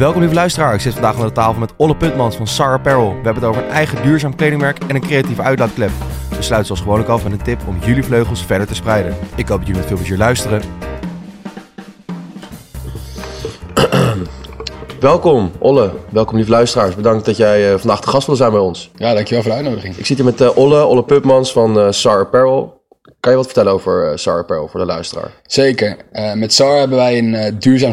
Welkom lieve luisteraar, ik zit vandaag aan de tafel met Olle Putmans van Sar Apparel. We hebben het over een eigen duurzaam kledingmerk en een creatieve uitlaatklep. We sluiten zoals gewoonlijk af met een tip om jullie vleugels verder te spreiden. Ik hoop dat jullie met veel plezier luisteren. Welkom, Olle. Welkom, lieve luisteraars. Bedankt dat jij eh, vandaag de gast wil zijn bij ons. Ja, dankjewel voor de uitnodiging. Ik zit hier met eh, Olle, Olle Pupmans van eh Sar Apparel. Kan je wat vertellen over eh, Sar Apparel voor de luisteraar? Zeker. Eh, met SAR hebben wij een duurzaam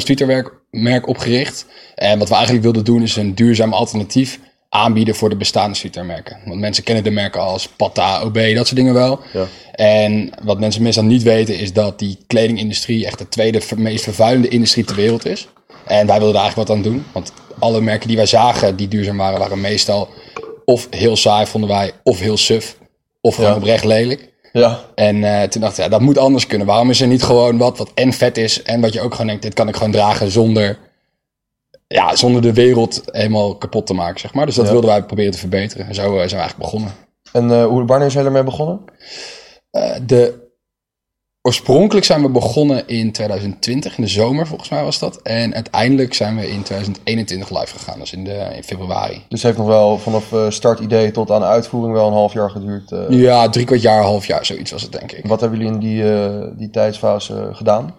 streetwearmerk opgericht. En wat we eigenlijk wilden doen is een duurzaam alternatief aanbieden voor de bestaande streetwearmerken. Want mensen kennen de merken als Pata, OB, dat soort dingen wel. Ja. En wat mensen meestal niet weten is dat die kledingindustrie echt de tweede meest vervuilende industrie ter wereld is. En wij wilden daar eigenlijk wat aan doen. Want alle merken die wij zagen die duurzaam waren, waren meestal of heel saai vonden wij, of heel suf, of gewoon Ja. oprecht lelijk. Ja. En eh, toen dacht ik, ja, dat moet anders kunnen. Waarom is er niet gewoon wat wat en vet is en wat je ook gewoon denkt, dit kan ik gewoon dragen zonder, ja, zonder de wereld helemaal kapot te maken, zeg maar. Dus dat Ja. wilden wij proberen te verbeteren. En zo eh, zijn we eigenlijk begonnen. En eh, hoe, wanneer zijn jullie ermee begonnen? De, oorspronkelijk zijn we begonnen in 2020, in de zomer volgens mij was dat. En uiteindelijk zijn we in 2021 live gegaan, dus in, de, in februari. Dus het heeft nog wel vanaf eh, startidee tot aan uitvoering wel een half jaar geduurd. eh. Ja, drie kwart jaar, half jaar, zoiets was het denk ik. Wat hebben jullie in die, eh, die tijdsfase gedaan?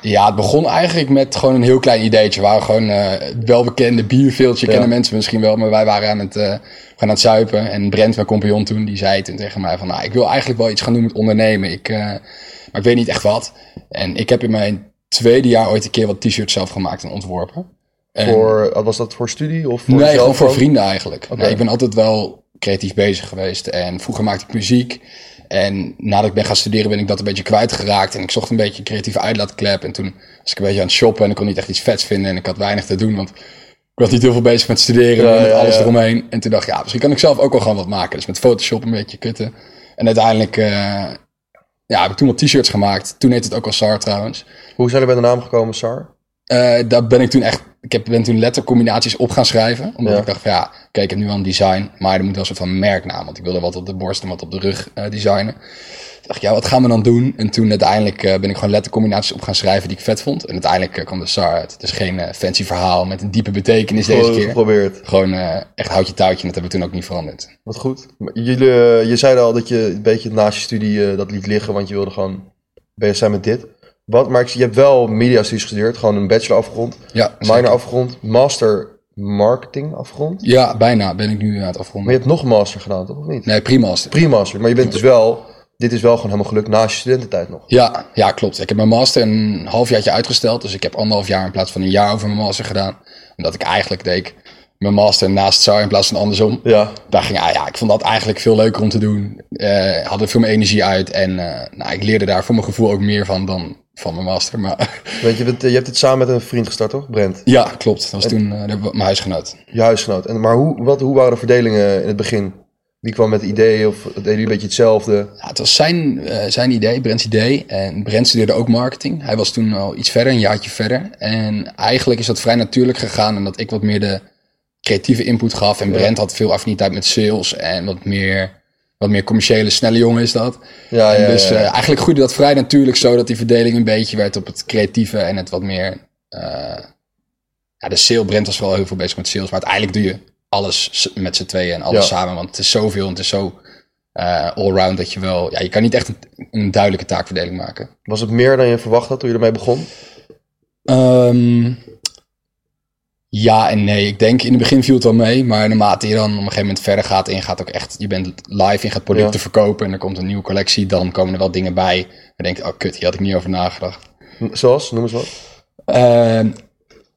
Ja, het begon eigenlijk met gewoon een heel klein ideetje. We waren gewoon het welbekende bierveeltje, Ja. kennen mensen misschien wel. Maar wij waren aan het, eh, gaan aan het zuipen. En Brent, mijn compagnon toen, die zei toen tegen mij van... Nou, ik wil eigenlijk wel iets gaan doen met ondernemen. Ik, maar ik weet niet echt wat. En ik heb in mijn tweede jaar ooit een keer wat t-shirts zelf gemaakt en ontworpen. En- Voor, was dat voor studie of voor nee, gewoon voor ook? vrienden eigenlijk. Ik ben altijd wel creatief bezig geweest. En vroeger maakte ik muziek. En nadat ik ben gaan studeren ben ik dat een beetje kwijtgeraakt. En ik zocht een beetje een creatieve uitlaatklep. En toen was ik een beetje aan het shoppen en ik kon niet echt iets vets vinden. En ik had weinig te doen, want ik was niet heel veel bezig met studeren Ja, en met ja, alles ja. eromheen. En toen dacht ik, ja, misschien kan ik zelf ook wel gewoon wat maken. Dus met Photoshop een beetje kutten. En uiteindelijk eh, ja, heb ik toen wat t-shirts gemaakt. Toen heette het ook al SAR trouwens. Hoe zijn jullie bij de naam gekomen, Sar? Daar ben ik toen echt. Ik heb, ben toen lettercombinaties op gaan schrijven. Omdat Ja. ik dacht van ja, kijk, ik heb nu al een design. Maar er moet wel een soort van merknaam. Want ik wilde wat op de borst en wat op de rug eh, designen. Toen dacht ik, ja, wat gaan we dan doen? En toen uiteindelijk eh, ben ik gewoon lettercombinaties op gaan schrijven die ik vet vond. En uiteindelijk eh, kwam de SAR uit. Het is geen eh, fancy verhaal met een diepe betekenis deze Gewoon keer. geprobeerd. Gewoon echt houtje touwtje. En dat hebben we toen ook niet veranderd. Wat goed. Jullie, je zei al dat je een beetje naast je studie dat liet liggen, want je wilde gewoon bezig zijn met dit. Wat, maar ik je hebt wel media studies gestudeerd, gewoon een bachelor afgerond, Ja, minor zeker. afgerond, master marketing afgerond. ja, bijna ben ik nu aan het Maar je afronden. hebt nog master gedaan, toch? Of niet? Nee, primaster. Pre-master. Maar je bent dus wel, dit is wel gewoon helemaal gelukt naast je studententijd nog. Ja, ja, klopt. Ik heb mijn master een halfjaartje uitgesteld. Dus ik heb anderhalf jaar in plaats van een jaar over mijn master gedaan. Omdat ik eigenlijk deed mijn master naast zou in plaats van andersom. Ja. Daar ging, ah ja, ik vond dat eigenlijk veel leuker om te doen. Eh had er veel meer energie uit. En eh, nou, ik leerde daar voor mijn gevoel ook meer van dan van mijn master. Maar Weet je, eh, je hebt dit samen met een vriend gestart, toch? Brent, ja, klopt. Dat was toen mijn huisgenoot. je huisgenoot. En, maar hoe, wat, hoe waren de verdelingen in het begin? Wie kwam met ideeën of deden jullie een beetje hetzelfde? Ja, het was zijn, eh, zijn idee, Brent's idee. En Brent studeerde ook marketing. Hij was toen al iets verder, een jaartje verder. En eigenlijk is dat vrij natuurlijk gegaan. En dat ik wat meer de creatieve input gaf. En Brent had veel affiniteit met sales. En wat meer, wat meer commerciële, snelle jongen is dat. Ja, En ja, dus eh, eigenlijk groeide dat vrij natuurlijk zo dat die verdeling een beetje werd op het creatieve en het wat meer. eh, ja, de sale. Brent was wel heel veel bezig met sales. Maar uiteindelijk doe je alles met z'n tweeën en alles Ja. samen. Want het is zoveel en het is zo eh allround dat je wel. Ja, je kan niet echt een, een duidelijke taakverdeling maken. Was het meer dan je verwacht had toen je ermee begon? Ehm, ja en nee. Ik denk in het begin viel het wel mee. Maar naarmate je dan op een gegeven moment verder gaat en je gaat ook echt. Je bent live en gaat producten Ja. verkopen. En er komt een nieuwe collectie. Dan komen er wel dingen bij. Denk je, oh kut, hier had ik niet over nagedacht. Zoals? Noem eens wat. Ehm,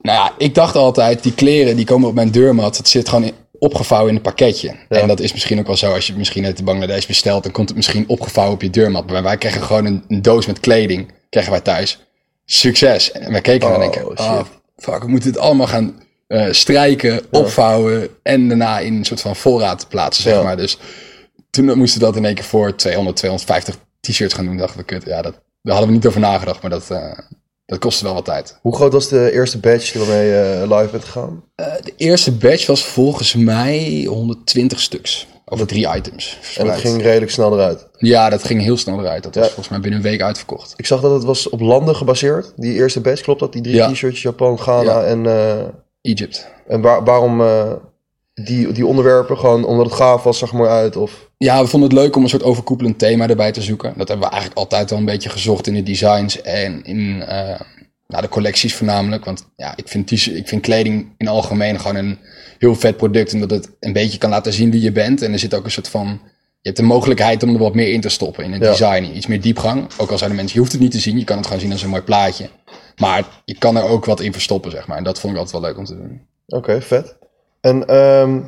nou ja, ik dacht altijd, die kleren die komen op mijn deurmat, dat zit gewoon in- opgevouwen in een pakketje. En dat is misschien ook wel zo, als je het misschien uit de Bangladesh bestelt, dan komt het misschien opgevouwen op je deurmat. Maar wij kregen gewoon een, een doos met kleding, kregen wij thuis. Succes. En wij keken en Oh, denken, shit. oh, fuck, we moeten dit allemaal gaan eh, strijken, opvouwen en daarna in een soort van voorraad plaatsen, zeg Ja. maar. Dus toen moesten we dat in één keer voor 200, 250 t-shirts gaan doen. dachten we, kut, ja, dat, daar hadden we niet over nagedacht, maar dat, eh, dat kostte wel wat tijd. Hoe groot was de eerste badge waarmee je live bent gegaan? Eh, de eerste batch was volgens mij 120 stuks. Over drie items. En dat ging redelijk snel eruit. Ja, dat ging heel snel eruit. Dat was Ja. volgens mij binnen een week uitverkocht. Ik zag dat het was op landen gebaseerd. Die eerste batch, klopt dat? Die drie Ja. t-shirts, Japan, Ghana Ja. en... eh, Egypt. En waar, waarom eh, die, die onderwerpen? Gewoon omdat het gaaf was, zag er mooi uit? Of... Ja, we vonden het leuk om een soort overkoepelend thema erbij te zoeken. Dat hebben we eigenlijk altijd wel een beetje gezocht in de designs en in uh, nou, de collecties voornamelijk. Want ja, ik vind, ik vind kleding in algemeen gewoon een heel vet product. Omdat het een beetje kan laten zien wie je bent. En er zit ook een soort van... Je hebt de mogelijkheid om er wat meer in te stoppen in het Ja. design. Iets meer diepgang. Ook al zijn de mensen, je hoeft het niet te zien. Je kan het gewoon zien als een mooi plaatje. Maar je kan er ook wat in verstoppen, zeg maar. En dat vond ik altijd wel leuk om te doen. Oké, vet. En ehm,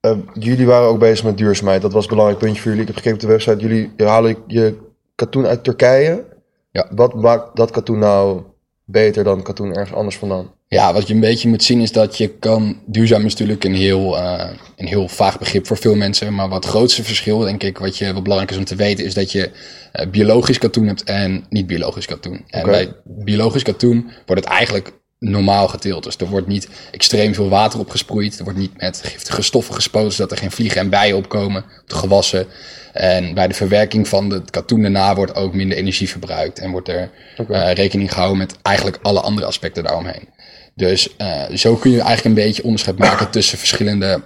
eh, jullie waren ook bezig met duurzaamheid. Dat was een belangrijk puntje voor jullie. Ik heb gekeken op de website. Jullie halen je katoen uit Turkije. Ja. Wat maakt dat katoen nou beter dan katoen ergens anders vandaan? Ja, wat je een beetje moet zien is dat je kan... Duurzaam is natuurlijk een heel, eh, een heel vaag begrip voor veel mensen. Maar wat het grootste verschil, denk ik, wat, je, wat belangrijk is om te weten... is dat je eh, biologisch katoen hebt en niet biologisch katoen. En bij biologisch katoen wordt het eigenlijk normaal geteeld. Dus er wordt niet extreem veel water op gesproeid. Er wordt niet met giftige stoffen gespoten... zodat er geen vliegen en bijen opkomen op de gewassen. En bij de verwerking van het katoen daarna wordt ook minder energie verbruikt. En wordt er eh, rekening gehouden met eigenlijk alle andere aspecten daaromheen. Dus eh, zo kun je eigenlijk een beetje onderscheid maken tussen verschillende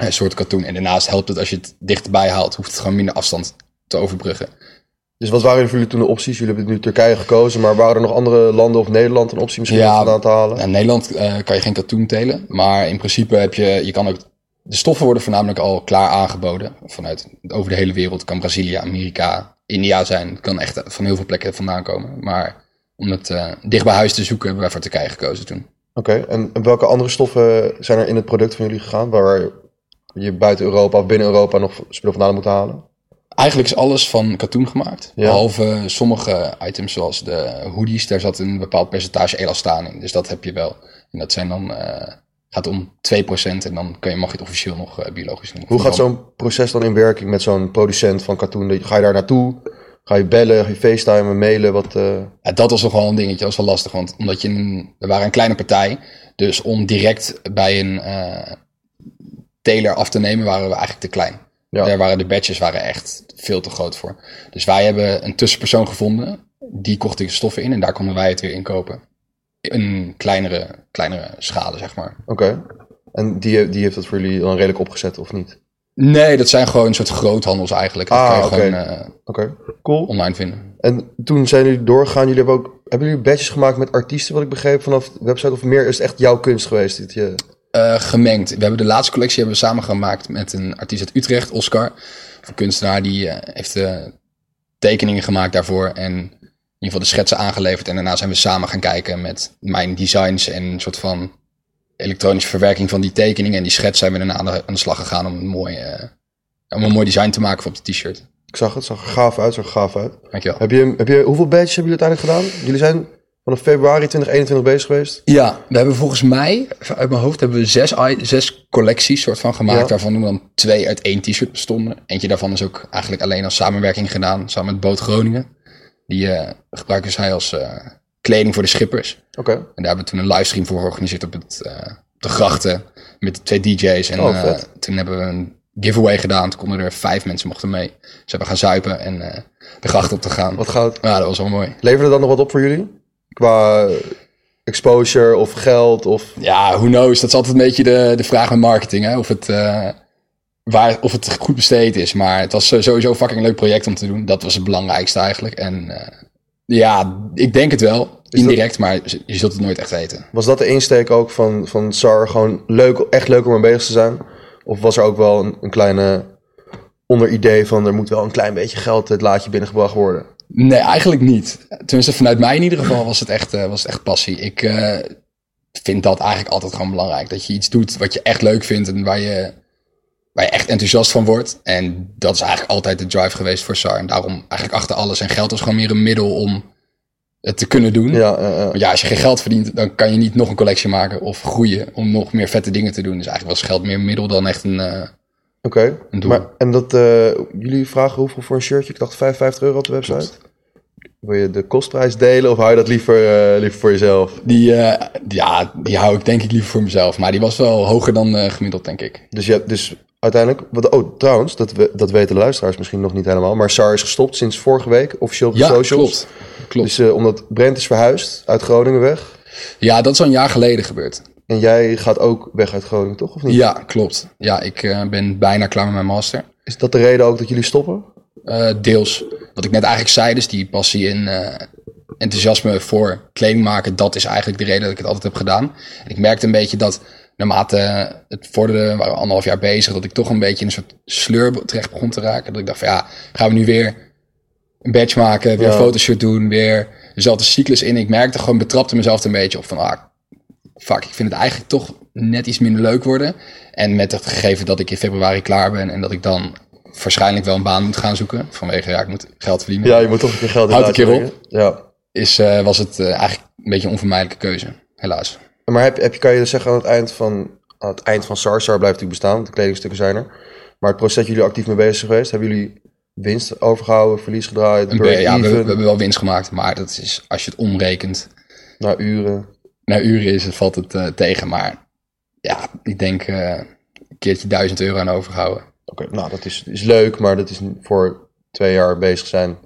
eh, soorten katoen. En daarnaast helpt het als je het dichterbij haalt, hoeft het gewoon minder afstand te overbruggen. Dus wat waren voor jullie toen de opties? Jullie hebben nu Turkije gekozen, maar waren er nog andere landen of Nederland een optie misschien Ja. om vandaan te halen? In Nederland eh, kan je geen katoen telen, maar in principe heb je, je kan ook, de stoffen worden voornamelijk al klaar aangeboden. Vanuit, over de hele wereld kan Brazilië, Amerika, India zijn. Het kan echt van heel veel plekken vandaan komen. Maar om het eh, dicht bij huis te zoeken, hebben wij voor Turkije gekozen toen. Oké, en en welke andere stoffen zijn er in het product van jullie gegaan? Waar je buiten Europa of binnen Europa nog spullen vandaan moet halen? Eigenlijk is alles van katoen gemaakt. Ja. Behalve sommige items zoals de hoodies, daar zat een bepaald percentage elastaan in. Dus dat heb je wel. En dat zijn dan, eh, gaat om 2% en dan kan je, mag je het officieel nog eh, biologisch noemen. Hoe gaat zo'n proces dan in werking met zo'n producent van katoen? Ga je daar naartoe? Ga je bellen? Ga je facetimen, mailen? Wat, eh, Ja, dat was nog wel een dingetje, dat was wel lastig. Want omdat je een, we waren een kleine partij. Dus om direct bij een teler af te nemen, waren we eigenlijk te klein. Ja. Daar waren de badges waren echt veel te groot voor. Dus wij hebben een tussenpersoon gevonden. Die kocht de stoffen in en daar konden wij het weer inkopen. Een kleinere, kleinere schade, zeg maar. Oké. En die, die heeft dat voor jullie dan redelijk opgezet of niet? Nee, dat zijn gewoon een soort groothandels eigenlijk. Dat Ah, kan je gewoon eh, Oké, cool. online vinden. En toen zijn jullie doorgegaan. Jullie hebben ook hebben jullie badges gemaakt met artiesten, wat ik begreep vanaf de website of meer? Is het echt jouw kunst geweest? Dit je... Eh, gemengd. We hebben de laatste collectie hebben we samen gemaakt met een artiest uit Utrecht, Oscar. Een kunstenaar die eh, heeft eh, tekeningen gemaakt daarvoor en in ieder geval de schetsen aangeleverd. En daarna zijn we samen gaan kijken met mijn designs en een soort van elektronische verwerking van die tekeningen. En die schets zijn we daarna aan de, aan de slag gegaan om een mooi, om een mooi design te maken voor op de t-shirt. Ik zag het, zag er gaaf uit, zag er gaaf uit. Dankjewel. Heb je, heb je, hoeveel badges hebben jullie uiteindelijk gedaan? Jullie zijn vanaf februari 2021 bezig geweest. Ja, we hebben volgens mij, uit mijn hoofd, hebben we zes, zes collecties soort van gemaakt. Ja. Waarvan er dan twee uit één t-shirt bestonden. Eentje daarvan is ook eigenlijk alleen als samenwerking gedaan, samen met Boot Groningen. Die eh, gebruiken zij als eh, kleding voor de schippers. Oké. En daar hebben we toen een livestream voor georganiseerd op, het, eh, op de grachten met twee DJ's. En Oh, toen hebben we een giveaway gedaan. Toen konden er vijf mensen mochten mee. Ze hebben gaan zuipen en de grachten op te gaan. Wat goud. Ja, dat was wel mooi. Leverde dat nog wat op voor jullie? Qua exposure of geld of... Ja, who knows? Dat is altijd een beetje de, de vraag met marketing. Hè? Of, het, eh, waar, of het goed besteed is. Maar het was sowieso een fucking leuk project om te doen. Dat was het belangrijkste eigenlijk. En eh, ja, ik denk het wel. Indirect, maar je zult het nooit echt weten. Was dat de insteek ook van, van SAR? Gewoon leuk, echt leuk om mee bezig te zijn? Of was er ook wel een, een kleine onderidee van... er moet wel een klein beetje geld het laadje binnengebracht worden? Nee, eigenlijk niet. Tenminste, vanuit mij in ieder geval was het echt, eh, was het echt passie. Ik eh, vind dat eigenlijk altijd gewoon belangrijk. Dat je iets doet wat je echt leuk vindt en waar je, waar je echt enthousiast van wordt. En dat is eigenlijk altijd de drive geweest voor SAR. En daarom eigenlijk achter alles. En geld was gewoon meer een middel om het te kunnen doen. Ja, ja, als je geen geld verdient, dan kan je niet nog een collectie maken of groeien om nog meer vette dingen te doen. Dus eigenlijk was geld meer een middel dan echt een, eh, oké. Maar, en dat, eh, jullie vragen hoeveel voor een shirtje? Ik dacht 55 euro op de website. Wil je de kostprijs delen of hou je dat liever, eh, liever voor jezelf? Die, eh, ja, die hou ik denk ik liever voor mezelf. Maar die was wel hoger dan gemiddeld, denk ik. Dus, je hebt dus uiteindelijk... Wat, oh, trouwens, dat, we, dat weten de luisteraars misschien nog niet helemaal. Maar SAR is gestopt sinds vorige week, officieel op de Ja, socials. klopt. klopt. Dus omdat Brent is verhuisd uit Groningen weg. Ja, dat is al een jaar geleden gebeurd. En jij gaat ook weg uit Groningen, toch? Of niet? Ja, klopt. Ja, ik eh, ben bijna klaar met mijn master. Is dat de reden ook dat jullie stoppen? Eh, deels. Wat ik net eigenlijk zei, dus die passie en eh, enthousiasme voor kleding maken, dat is eigenlijk de reden dat ik het altijd heb gedaan. En ik merkte een beetje dat naarmate het vorderde, we waren anderhalf jaar bezig, dat ik toch een beetje in een soort sleur terecht begon te raken. Dat ik dacht van ja, gaan we nu weer een badge maken, weer Ja. een fotoshoot doen, weer dezelfde cyclus in. Ik merkte gewoon, betrapte mezelf een beetje op van ah, fuck, ik vind het eigenlijk toch net iets minder leuk worden. En met het gegeven dat ik in februari klaar ben en dat ik dan waarschijnlijk wel een baan moet gaan zoeken. Vanwege, ja, ik moet geld verdienen. Ja, je moet toch een keer geld Houd een keer brengen. Ja. Is, eh, was het eh, eigenlijk een beetje een onvermijdelijke keuze. Helaas. Maar heb, heb je, kan je dus zeggen aan het eind van, aan het eind van SAR, SAR blijft natuurlijk bestaan, want de kledingstukken zijn er. Maar het proces dat jullie actief mee bezig zijn geweest, hebben jullie winst overgehouden, verlies gedraaid, Een ja, we, we hebben wel winst gemaakt. Maar dat is, als je het omrekent na uren? Naar uren is, het, valt het eh, tegen. Maar ja, ik denk eh, een keertje duizend euro aan overgehouden. Oké, nou dat is, is leuk, maar dat is voor twee jaar bezig zijn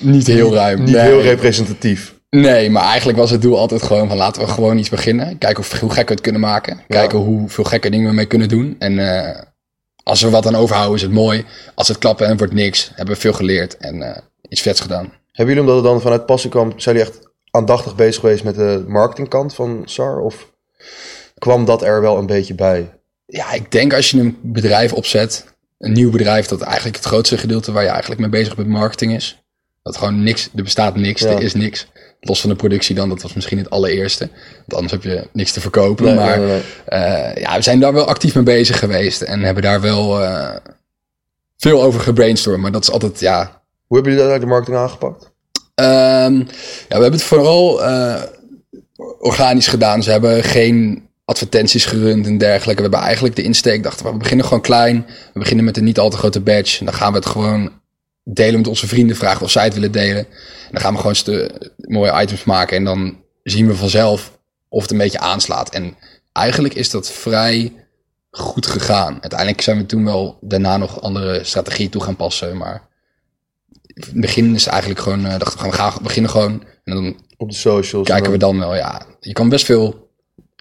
Niet heel ruim. niet nee. heel representatief. Nee, maar eigenlijk was het doel altijd gewoon van laten we gewoon iets beginnen. Kijken of, hoe gek we het kunnen maken. Kijken hoeveel gekke dingen we mee kunnen doen. En eh, als we wat aan overhouden is het mooi. Als het klapt en wordt niks, hebben we veel geleerd en iets vets gedaan. Hebben jullie, omdat het dan vanuit passie kwam, zijn jullie echt aandachtig bezig geweest met de marketingkant van SAR? Of kwam dat er wel een beetje bij? Ja, ik denk als je een bedrijf opzet, een nieuw bedrijf, dat eigenlijk het grootste gedeelte waar je eigenlijk mee bezig bent marketing is. Dat gewoon niks, er bestaat niks, Ja. er is niks. Los van de productie dan, dat was misschien het allereerste. Want anders heb je niks te verkopen. Nee, maar nee, nee, nee. eh, ja, we zijn daar wel actief mee bezig geweest. En hebben daar wel eh, veel over gebrainstormd. Maar dat is altijd, ja... Hoe hebben jullie dat de marketing aangepakt? Ehm, ja we hebben het vooral eh, organisch gedaan. Ze hebben geen advertenties gerund en dergelijke. We hebben eigenlijk de insteek, dachten we, beginnen gewoon klein. We beginnen met een niet al te grote badge. En dan gaan we het gewoon delen met onze vrienden. Vragen of zij het willen delen. En dan gaan we gewoon mooie items maken. En dan zien we vanzelf of het een beetje aanslaat. En eigenlijk is dat vrij goed gegaan. Uiteindelijk zijn we toen wel daarna nog andere strategieën toe gaan passen. Maar in het begin is het eigenlijk gewoon, dachten we, gaan- we gaan beginnen gewoon. En dan Op de socials? kijken we dan wel, ja. Je kan best veel,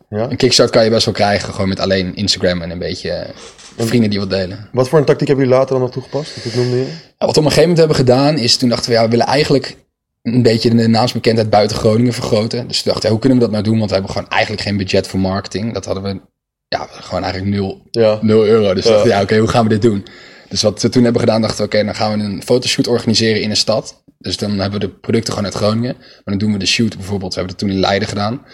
Ja? een kickstart kan je best wel krijgen. Gewoon met alleen Instagram en een beetje eh, vrienden die wat delen. Wat voor een tactiek hebben jullie later dan nog toegepast? Dat noemde je? Ja, wat we op een gegeven moment hebben gedaan is, toen dachten we, ja, we willen eigenlijk een beetje de naamsbekendheid buiten Groningen vergroten. Dus toen dachten we, hoe kunnen we dat nou doen? Want we hebben gewoon eigenlijk geen budget voor marketing. Dat hadden we, ja, gewoon eigenlijk nul, Ja. 0 euro. Dus Ja. dachten we, ja, oké, hoe gaan we dit doen? Dus wat we toen hebben gedaan, dachten we, oké, dan gaan we een fotoshoot organiseren in een stad. Dus dan hebben we de producten gewoon uit Groningen. Maar dan doen we de shoot bijvoorbeeld, we hebben het toen in Leiden gedaan.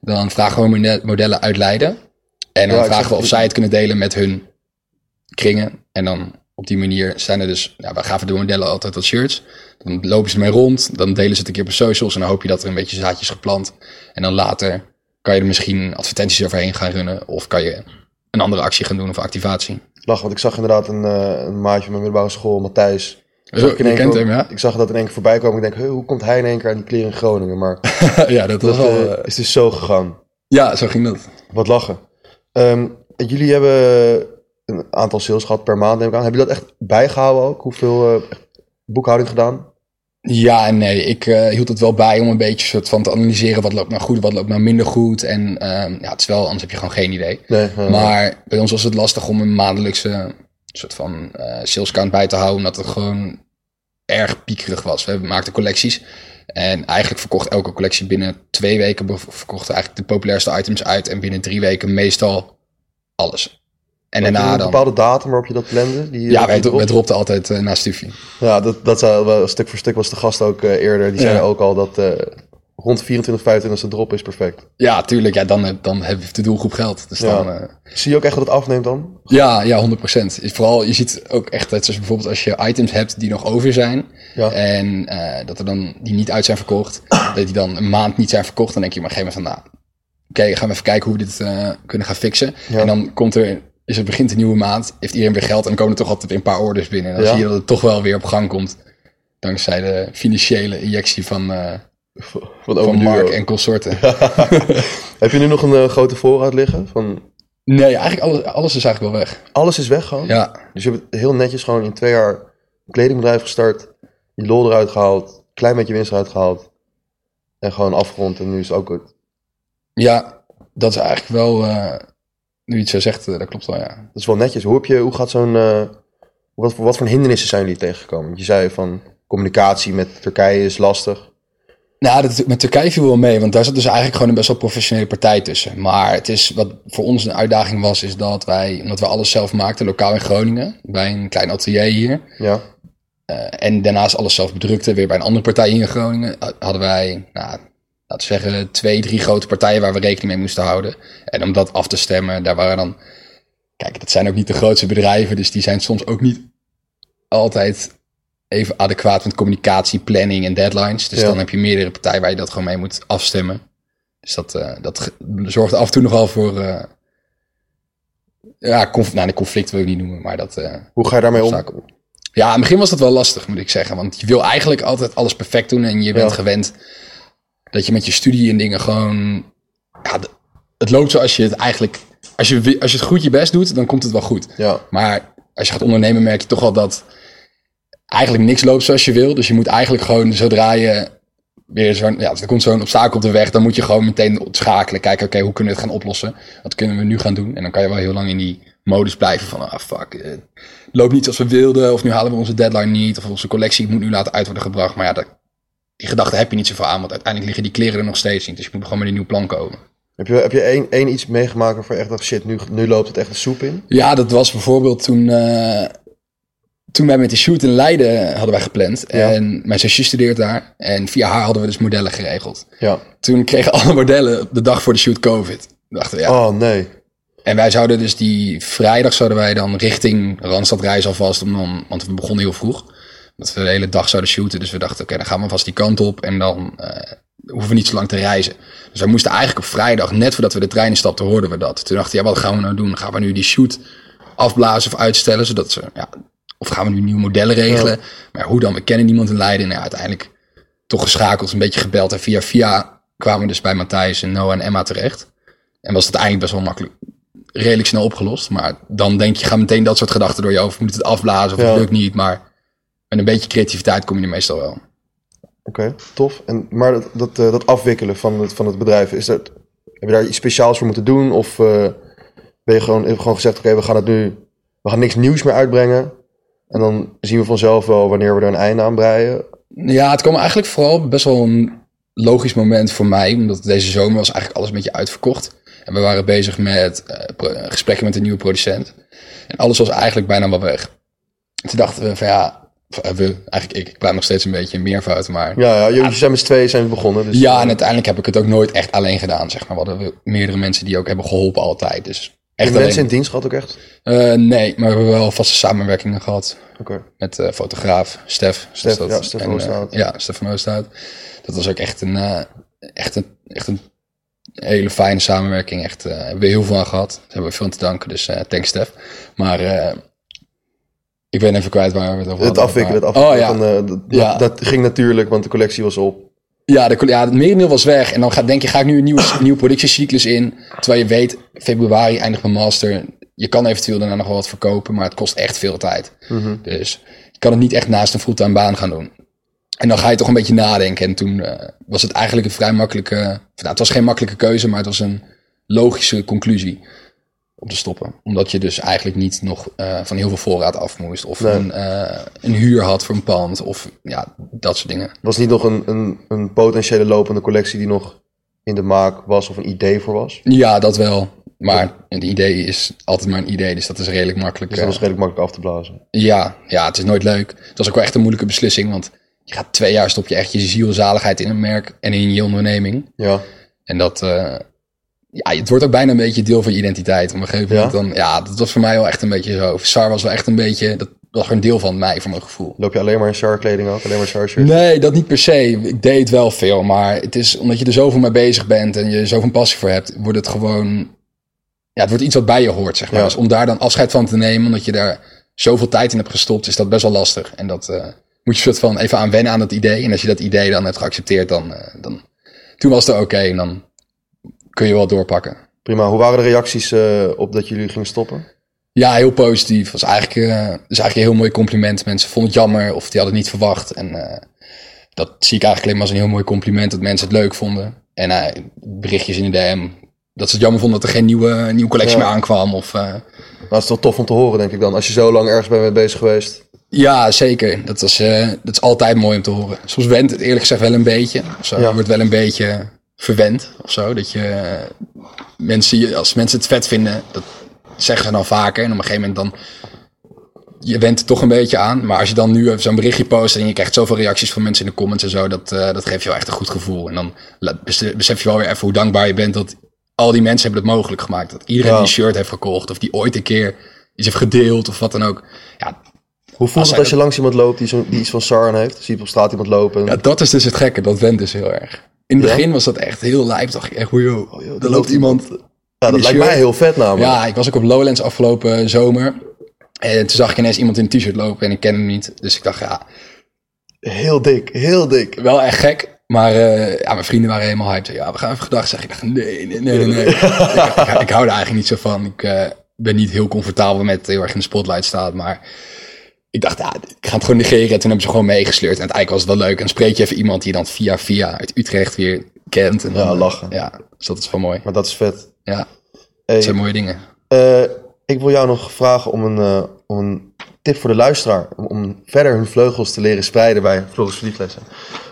Dan vragen we mode- modellen uit Leiden. En dan Ja, vragen we of zij het kunnen delen met hun kringen. En dan op die manier zijn er dus, ja, we gaven de modellen altijd wat shirts. Dan lopen ze ermee rond, dan delen ze het een keer op socials. En dan hoop je dat er een beetje zaadjes geplant. En dan later kan je er misschien advertenties overheen gaan runnen. Of kan je een andere actie gaan doen of activatie. Lach, want ik zag inderdaad een, eh, een maatje van mijn middelbare school, Matthijs. Zo, ik je één kent keer- hem, ja? Ik zag dat in één keer voorbij komen. Ik denk, "Huh, hoe komt hij in één keer aan die kleren in Groningen? Maar ja, dat was wel... eh, eh, is dus zo gegaan. ja, zo ging dat. Wat lachen. Ehm, jullie hebben een aantal sales gehad per maand, neem ik aan. Hebben jullie dat echt bijgehouden ook? Hoeveel boekhouding gedaan? Ja en nee, ik eh, hield het wel bij om een beetje soort van te analyseren wat loopt nou goed, wat loopt nou minder goed. En ehm, ja, het is wel, anders heb je gewoon geen idee. Nee, Maar bij ons was het lastig om een maandelijkse soort van eh sales count bij te houden, omdat het gewoon erg piekerig was. We maakten collecties en eigenlijk verkocht elke collectie binnen twee weken verkochten eigenlijk de populairste items uit en binnen drie weken meestal alles. En daarna een dan... bepaalde datum waarop je dat plande? Die, Ja, die wij, wij dropten altijd eh, na studie. Ja, dat, dat zou wel stuk voor stuk was de gast ook eh, eerder. Die Ja. zei ook al dat eh, rond 24, 25 drop is perfect. Ja, tuurlijk. Ja, dan, heb- dan heeft de doelgroep geld. Dus Ja. dan, eh, Zie je ook echt dat het afneemt dan? ja, ja, 100%. Vooral, je ziet ook echt dat, bijvoorbeeld als je items hebt die nog over zijn. Ja. En eh, dat er dan, die niet uit zijn verkocht. dat die dan een maand niet zijn verkocht. Dan denk je op een gegeven moment van, nou, oké, gaan we even kijken hoe we dit eh, kunnen gaan fixen. Ja. En dan komt er, is het begint een nieuwe maand. Heeft iedereen weer geld en komen er toch altijd weer een paar orders binnen. En dan Ja. zie je dat het toch wel weer op gang komt. Dankzij de financiële injectie van, Wat van over Mark en consorten. Heb je nu nog een eh, grote voorraad liggen? Van, Nee, eigenlijk alles, alles is eigenlijk wel weg. alles is weg gewoon? Ja, Dus je hebt heel netjes gewoon in twee jaar een kledingbedrijf gestart. Je lol eruit gehaald. Klein beetje winst eruit gehaald. En gewoon afgerond. En nu is het ook het Ja, dat is eigenlijk wel, eh, nu het zo zegt, eh, dat klopt wel, ja. Dat is wel netjes. Hoe, heb je, hoe gaat zo'n... eh, wat, voor- wat voor hindernissen zijn jullie tegengekomen? Je zei van communicatie met Turkije is lastig. Nou, dat, met Turkije viel wel mee, want daar zat dus eigenlijk gewoon een best wel professionele partij tussen. Maar het is, wat voor ons een uitdaging was, is dat wij, omdat we alles zelf maakten, lokaal in Groningen, bij een klein atelier hier, Ja, eh, en daarnaast alles zelf bedrukte, weer bij een andere partij hier in Groningen, ha- hadden wij, nou, laten we zeggen, twee, drie grote partijen waar we rekening mee moesten houden. En om dat af te stemmen, daar waren dan, kijk, dat zijn ook niet de grootste bedrijven, dus die zijn soms ook niet altijd even adequaat met communicatie, planning en deadlines. Dus Ja. dan heb je meerdere partijen waar je dat gewoon mee moet afstemmen. Dus dat, eh, dat zorgt af en toe nogal voor, eh, ja, conf nou, een conflict wil ik niet noemen, maar dat... eh, hoe ga je daarmee om? Zaken. Ja, in het begin was dat wel lastig, moet ik zeggen. Want je wil eigenlijk altijd alles perfect doen. En je bent Ja. gewend dat je met je studie en dingen gewoon... Ja, het loopt zoals je het eigenlijk... Als je, als je het goed je best doet, dan komt het wel goed. Ja, Maar als je gaat ondernemen, merk je toch wel dat eigenlijk niks loopt zoals je wil. Dus je moet eigenlijk gewoon, zodra je weer zo'n, ja, er komt zo'n obstakel op de weg, dan moet je gewoon meteen schakelen. Kijken, oké, hoe kunnen we het gaan oplossen? Wat kunnen we nu gaan doen? En dan kan je wel heel lang in die modus blijven van, ah fuck, eh, het loopt niet zoals we wilden. Of nu halen we onze deadline niet. Of onze collectie moet nu laten uit worden gebracht. Maar ja, dat, die gedachte heb je niet zoveel aan, want uiteindelijk liggen die kleren er nog steeds niet. Dus je moet gewoon met een nieuw plan komen. heb je, heb je één, één iets meegemaakt waarvoor je echt dacht, shit, nu, nu loopt het echt de soep in? Ja, dat was bijvoorbeeld toen, eh, toen wij met de shoot in Leiden hadden wij gepland. Ja. En mijn zusje studeert daar. En via haar hadden we dus modellen geregeld. Ja. Toen kregen alle modellen op de dag voor de shoot COVID. Dachten we, ja. Oh, nee. En wij zouden dus die vrijdag zouden wij dan richting Randstad reizen alvast. Om dan, want we begonnen heel vroeg. Dat we de hele dag zouden shooten. Dus we dachten, oké, dan gaan we vast die kant op. En dan eh, hoeven we niet zo lang te reizen. Dus wij moesten eigenlijk op vrijdag, net voordat we de trein instapten, hoorden we dat. Toen dachten we, ja, wat gaan we nou doen? Gaan we nu die shoot afblazen of uitstellen? Zodat ze, ja, of gaan we nu nieuwe modellen regelen? Maar hoe dan? We kennen niemand in Leiden. Nou, ja, uiteindelijk toch geschakeld, een beetje gebeld. En via via kwamen we dus bij Matthijs en Noah en Emma terecht. En was het eigenlijk best wel makkelijk, redelijk snel opgelost. Maar dan denk je, gaan meteen dat soort gedachten door je hoofd. Moet het afblazen of Ja. het lukt niet? Maar met een beetje creativiteit kom je er meestal wel. Oké, tof. En, maar dat, dat, eh, dat afwikkelen van het, van het bedrijf, is dat, heb je daar iets speciaals voor moeten doen? Of eh, ben je gewoon, gewoon gezegd, oké, we gaan het nu, we gaan niks nieuws meer uitbrengen. En dan zien we vanzelf wel wanneer we er een einde aan breien. Ja, het kwam eigenlijk vooral best wel een logisch moment voor mij. Omdat deze zomer was eigenlijk alles een beetje uitverkocht. En we waren bezig met eh, gesprekken met een nieuwe producent. En alles was eigenlijk bijna wel weg. Toen dachten we van ja, we, eigenlijk ik, ik blijf nog steeds een beetje in meervoud. Maar Ja, ja jullie zijn met z'n tweeën zijn we begonnen. Dus, ja, eh, en uiteindelijk heb ik het ook nooit echt alleen gedaan, zeg maar. We hadden meerdere mensen die ook hebben geholpen altijd. Dus echt alleen. mensen in dienst gehad ook echt? Eh, nee, maar we hebben wel vaste samenwerkingen gehad met eh, fotograaf Stef. Stef, ja, Stef en, eh, ja, Stef van Oosterhout. Dat was ook echt een, eh, echt een, echt een hele fijne samenwerking. Echt, eh hebben we heel veel aan gehad. Daar hebben we veel aan te danken, dus eh thanks Stef. Maar eh, ik ben even kwijt waar we het over Het afwikkelen, het afwikkelen. Oh ja, van, eh, dat, Ja. dat, dat ging natuurlijk, want de collectie was op. Ja, de, ja, het merendeel was weg. En dan ga, denk je, ga ik nu een nieuwe, nieuwe productiecyclus in. Terwijl je weet, februari eindigt mijn master. Je kan eventueel daarna nog wel wat verkopen, maar het kost echt veel tijd. Mhm. Dus je kan het niet echt naast een fulltime baan gaan doen. En dan ga je toch een beetje nadenken. En toen eh, was het eigenlijk een vrij makkelijke... Nou, het was geen makkelijke keuze, maar het was een logische conclusie om te stoppen. Omdat je dus eigenlijk niet nog eh, van heel veel voorraad af moest. Of Nee. een, eh, een huur had voor een pand. Of ja, dat soort dingen. Was niet nog een, een, een potentiële lopende collectie die nog in de maak was of een idee voor was? Ja, dat wel. Maar een idee is altijd maar een idee, dus dat is redelijk makkelijk. Dus dat was eh, redelijk makkelijk af te blazen. ja, ja, het is nooit leuk. Het was ook wel echt een moeilijke beslissing, want je gaat twee jaar stop je echt je ziel en zaligheid in een merk en in je onderneming. Ja, En dat, ja, het wordt ook bijna een beetje deel van je identiteit. Op een gegeven moment Ja? dan, ja, dat was voor mij wel echt een beetje zo. SAR was wel echt een beetje, dat was gewoon een deel van mij, voor mijn gevoel. loop je alleen maar in Char kleding ook? Alleen maar Char shirts? Nee, dat niet per se. Ik deed het wel veel, maar het is omdat je er zoveel mee bezig bent en je zoveel passie voor hebt, wordt het gewoon. Ja, het wordt iets wat bij je hoort, zeg maar. Ja. Dus om daar dan afscheid van te nemen, omdat je daar zoveel tijd in hebt gestopt, is dat best wel lastig. En dat eh, moet je soort van even aan wennen aan dat idee. En als je dat idee dan hebt geaccepteerd, dan. eh, dan toen was het oké en dan kun je wel doorpakken. Prima. Hoe waren de reacties eh, op dat jullie gingen stoppen? Ja, heel positief. Was eigenlijk, eh, is eigenlijk een heel mooi compliment. Mensen vonden het jammer of die hadden het niet verwacht. En eh, dat zie ik eigenlijk alleen maar als een heel mooi compliment dat mensen het leuk vonden. En eh, berichtjes in de DM. Dat ze het jammer vonden dat er geen nieuwe, nieuwe collectie Ja. meer aankwam. Of, Nou, dat is wel tof om te horen, denk ik dan. Als je zo lang ergens bent mee bezig geweest. ja, zeker. Dat is, dat is altijd mooi om te horen. Soms went het eerlijk gezegd wel een beetje. Zo. Ja. Wordt wel een beetje verwend of zo. Dat je eh, mensen, als mensen het vet vinden, dat zeggen ze dan vaker. En op een gegeven moment dan. Je went er toch een beetje aan. Maar als je dan nu even zo'n berichtje post en je krijgt zoveel reacties van mensen in de comments en zo, dat, eh, dat geeft je wel echt een goed gevoel. En dan besef je wel weer even hoe dankbaar je bent dat al die mensen hebben het mogelijk gemaakt. Dat iedereen Ja. die een shirt heeft gekocht of die ooit een keer iets heeft gedeeld of wat dan ook. Ja, Hoe voelt Als het als je langs iemand loopt die, zo, die iets van Saran heeft? Zie je op straat iemand lopen? Ja, dat is dus het gekke. Dat went dus heel erg. In het begin was dat echt heel lijp. Dacht ik echt, hoe joh, joh, er er loopt iemand. ja, dat lijkt mij heel vet namelijk. Ja, ik was ook op Lowlands afgelopen zomer. En toen zag ik ineens iemand in een t-shirt lopen en ik ken hem niet. Dus ik dacht, ja, Heel dik, heel dik. wel echt gek. Maar eh, ja, mijn vrienden waren helemaal hyped. Ja, we gaan even gedag zeggen. Ik dacht, nee, nee, nee, nee. ik, ik, ik hou er eigenlijk niet zo van. Ik eh, ben niet heel comfortabel met heel erg in de spotlight staan. Maar ik dacht, ja, ik ga het gewoon negeren. En toen hebben ze gewoon meegesleurd. En uiteindelijk was het wel leuk. En dan spreek je even iemand die je dan via via uit Utrecht weer kent. En dan, Ja, eh, lachen. Ja, dus dat is wel mooi. Maar dat is vet. Ja, Hey, dat zijn mooie dingen. eh, ik wil jou nog vragen om een, eh, om een tip voor de luisteraar. Om, om verder hun vleugels te leren spreiden bij Floris Verliefdlessen.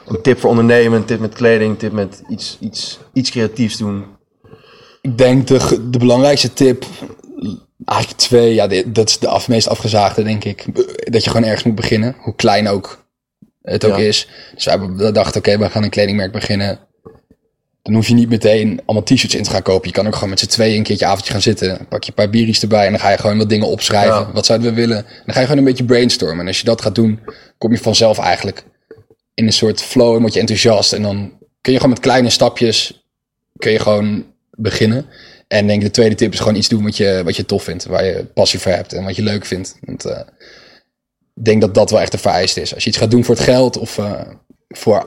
Een tip voor ondernemen, een tip met kleding, een tip met iets, iets, iets creatiefs doen. Ik denk de, de belangrijkste tip, eigenlijk twee, ja, dat is de af, meest afgezaagde, denk ik. Dat je gewoon ergens moet beginnen, hoe klein ook het ook Ja. is. Dus we dachten, oké, we gaan een kledingmerk beginnen. Dan hoef je niet meteen allemaal t-shirts in te gaan kopen. Je kan ook gewoon met z'n tweeën een keertje avondje gaan zitten. Pak je een paar bieries erbij en dan ga je gewoon wat dingen opschrijven. Ja. Wat zouden we willen? Dan ga je gewoon een beetje brainstormen. En als je dat gaat doen, kom je vanzelf eigenlijk in een soort flow en word je enthousiast. En dan kun je gewoon met kleine stapjes kun je gewoon beginnen. En denk de tweede tip is gewoon iets doen wat je, wat je tof vindt. Waar je passie voor hebt en wat je leuk vindt. Want eh, ik denk dat dat wel echt de vereiste is. Als je iets gaat doen voor het geld of eh, voor,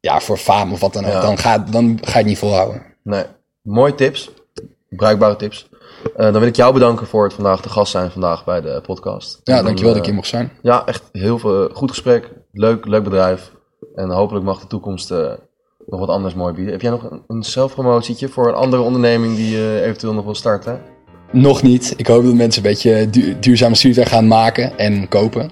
ja, voor faam of wat dan ook. Ja. Dan, ga, dan ga je het niet volhouden. Nee, mooie tips. Bruikbare tips. Eh, dan wil ik jou bedanken voor het vandaag te gast zijn vandaag bij de podcast. Ja, En, dankjewel dat ik hier mocht zijn. Ja, echt heel veel goed gesprek. Leuk, leuk bedrijf. En hopelijk mag de toekomst nog wat anders mooi bieden. Heb jij nog een, een zelfpromotietje voor een andere onderneming die je eventueel nog wil starten? Nog niet. Ik hoop dat mensen een beetje du- duurzame streetwear gaan maken en kopen.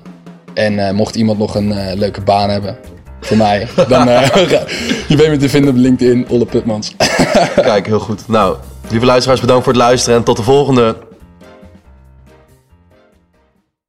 En eh, mocht iemand nog een eh, leuke baan hebben voor mij, dan eh, je weet me te vinden op LinkedIn, Olle Putmans. Kijk, heel goed. Nou, lieve luisteraars, bedankt voor het luisteren en tot de volgende.